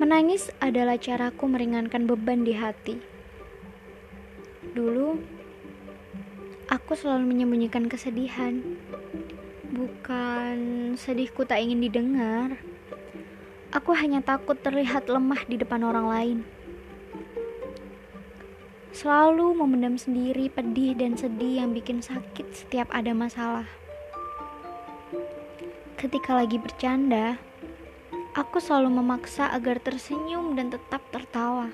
Menangis adalah caraku meringankan beban di hati. Dulu, aku selalu menyembunyikan kesedihan. Bukan sedihku tak ingin didengar. Aku hanya takut terlihat lemah di depan orang lain. Selalu memendam sendiri pedih dan sedih yang bikin sakit setiap ada masalah. Ketika lagi bercanda, Aku selalu memaksa agar tersenyum dan tetap tertawa.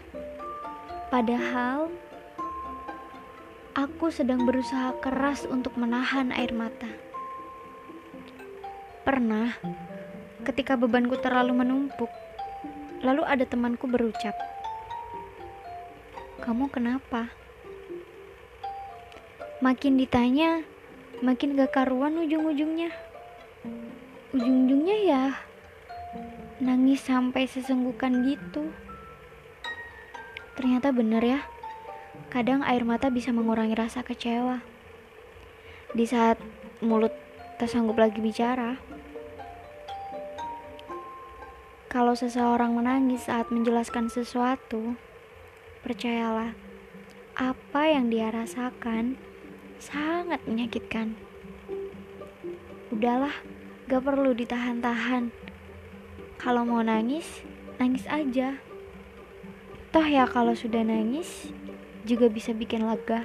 Padahal aku sedang berusaha keras untuk menahan air mata. Pernah, ketika bebanku terlalu menumpuk, lalu ada temanku berucap, "Kamu kenapa?" Makin ditanya, makin gak karuan ujung-ujungnya. Ujung-ujungnya ya nangis sampai sesenggukan gitu. Ternyata bener ya, kadang air mata bisa mengurangi rasa kecewa. Di saat mulut tak sanggup lagi bicara. Kalau seseorang menangis saat menjelaskan sesuatu, percayalah, apa yang dia rasakan sangat menyakitkan. Udahlah, gak perlu ditahan-tahan kalau mau nangis, nangis aja. Toh ya kalau sudah nangis juga bisa bikin lega.